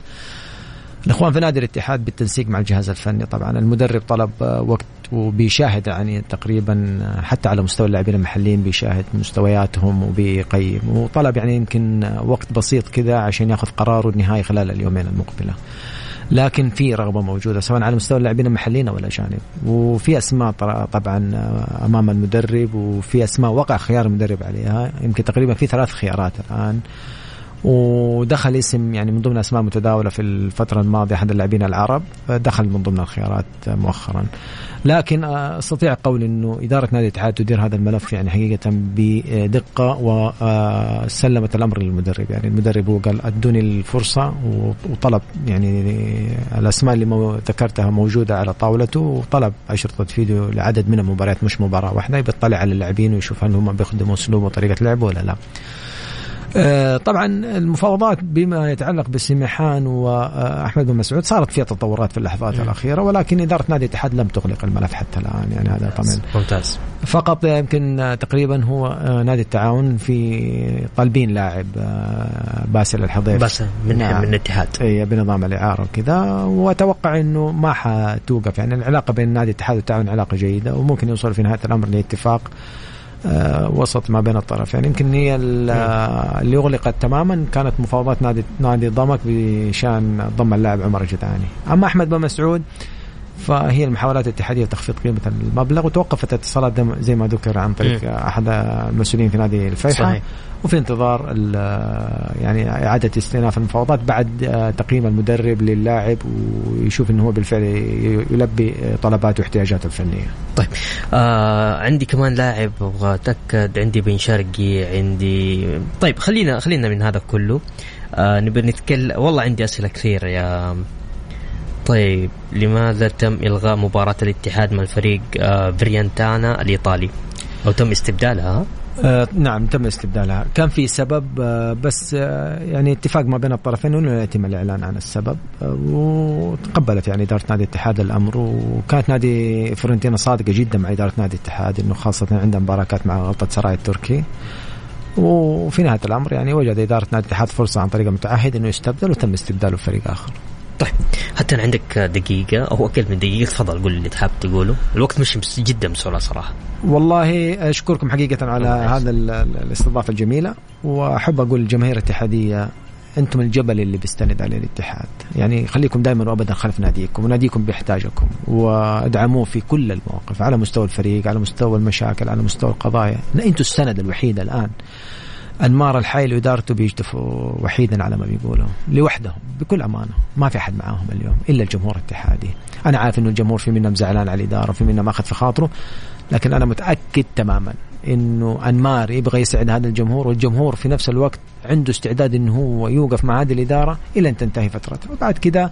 الإخوان في نادي الاتحاد بالتنسيق مع الجهاز الفني. طبعا المدرب طلب وقت وبيشاهد يعني تقريبا حتى على مستوى اللاعبين المحليين بيشاهد مستوياتهم وبيقيم. وطلب يعني يمكن وقت بسيط كذا عشان ياخذ قراره النهائي خلال اليومين المقبلة. لكن في رغبة موجودة سواء على مستوى اللاعبين المحليين أو الاجانب وفي أسماء طبعا أمام المدرب وفي أسماء وقع خيار المدرب عليها. يمكن تقريبا في ثلاث خيارات الآن. ودخل اسم يعني من ضمن أسماء متداولة في الفترة الماضية أحد اللاعبين العرب دخل من ضمن الخيارات مؤخرا لكن أستطيع قول إنه إدارة نادي الاتحاد تدير هذا الملف يعني حقيقة بدقة وسلمت الأمر للمدرب يعني المدرب هو قال أدوني الفرصة وطلب يعني الأسماء اللي ذكرتها موجودة على طاولته وطلب أشرطة فيديو لعدد من المباريات مش مباراة واحدة يطلع على اللاعبين ويشوف هل هم بيخدموا أسلوب وطريقة لعب ولا لا. آه، طبعا المفاوضات بما يتعلق بسمحان وأحمد بن مسعود صارت فيها تطورات في اللحظات الأخيرة ولكن إدارة نادي الاتحاد لم تغلق الملف حتى الآن يعني هذا طبعا ممتاز. فقط يمكن تقريبا هو آه، نادي التعاون في طالبين لاعب آه، باسل الحضيف. باسل من نعم. من الاتحاد. اي بنظام الإعارة وكذا وأتوقع إنه ما حتوقف يعني العلاقة بين نادي الاتحاد والتعاون علاقة جيدة وممكن يوصل في نهاية الأمر لاتفاق وسط ما بين الطرفين يمكن هي اللي أغلقت تماما كانت مفاوضات نادي نادي ضمك بشأن ضم اللاعب عمر الجدعاني أما أحمد بن مسعود فهي المحاولات الاتحادية لتخفيض قيمة المبلغ وتوقفت اتصالات زي ما ذكر عن طريق أحد المسؤولين في نادي الفيحاء صحيح. وفي انتظار يعني إعادة استئناف المفاوضات بعد آه، تقييم المدرب للاعب ويشوف إنه هو بالفعل يلبي طلباته واحتياجاته الفنية. طيب آه عندي كمان لاعب أبغى أتأكد عندي بن شرقي عندي طيب خلينا خلينا من هذا كله آه نبي نتكلم والله عندي أسئلة كثير يا طيب لماذا تم إلغاء مباراة الاتحاد مع الفريق آه فريانتانا الإيطالي؟ أو تم استبدالها؟ آه نعم تم استبدالها. كان في سبب آه بس آه يعني اتفاق ما بين الطرفين انه يتم الإعلان عن السبب آه وتقبلت يعني إدارة نادي الاتحاد الأمر وكانت نادي فرنتينا صادقة جدا مع إدارة نادي الاتحاد إنه خاصة عندها مباركات مع غلطة سراي التركي. وفي نهاية الأمر يعني وجد إدارة نادي الاتحاد فرصة عن طريق المتعهد إنه يستبدل وتم استبداله فريق آخر. طيب حتى عندك دقيقة أو أقل من دقيقة تفضل قول اللي تحب تقوله. الوقت مش جدا بسرعة صراحة. والله أشكركم حقيقة على هذا الاستضافة الجميلة وأحب أقول للجماهير الاتحادية أنتم الجبل اللي بيستند عليه الاتحاد. يعني خليكم دائما وابدا خلف ناديكم وناديكم بيحتاجكم وادعموه في كل المواقف على مستوى الفريق على مستوى المشاكل على مستوى القضايا. أنتم السند الوحيد الآن أنمار الحي وادارته بيجتفوا وحيدا على ما بيقولوا لوحدهم بكل أمانة ما في أحد معاهم اليوم إلا الجمهور الاتحادي. أنا عارف إنه الجمهور في منهم زعلان على الإدارة وفي منهم أخذ في خاطره لكن أنا متأكد تماما إنه أنمار يبغى يسعد هذا الجمهور والجمهور في نفس الوقت عنده استعداد إنه هو يوقف مع هذه الإدارة إلى أن تنتهي فترته. وبعد كذا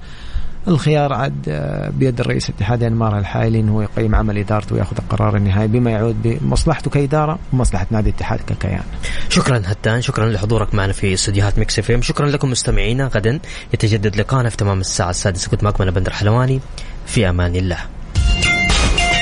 الخيار عاد آه، بيد الرئيس الاتحاد انمار الحالي إنه يقيم عمل إدارته ويأخذ القرار النهائي بما يعود بمصلحته كإدارة ومصلحة نادي الاتحاد ككيان. شكرا هتان شكرا لحضورك معنا في استديوهات Mix FM شكرا لكم مستمعينا غدا يتجدد لقاءنا في تمام الساعة السادسة كنت معكم أنا بندر حلواني في أمان الله.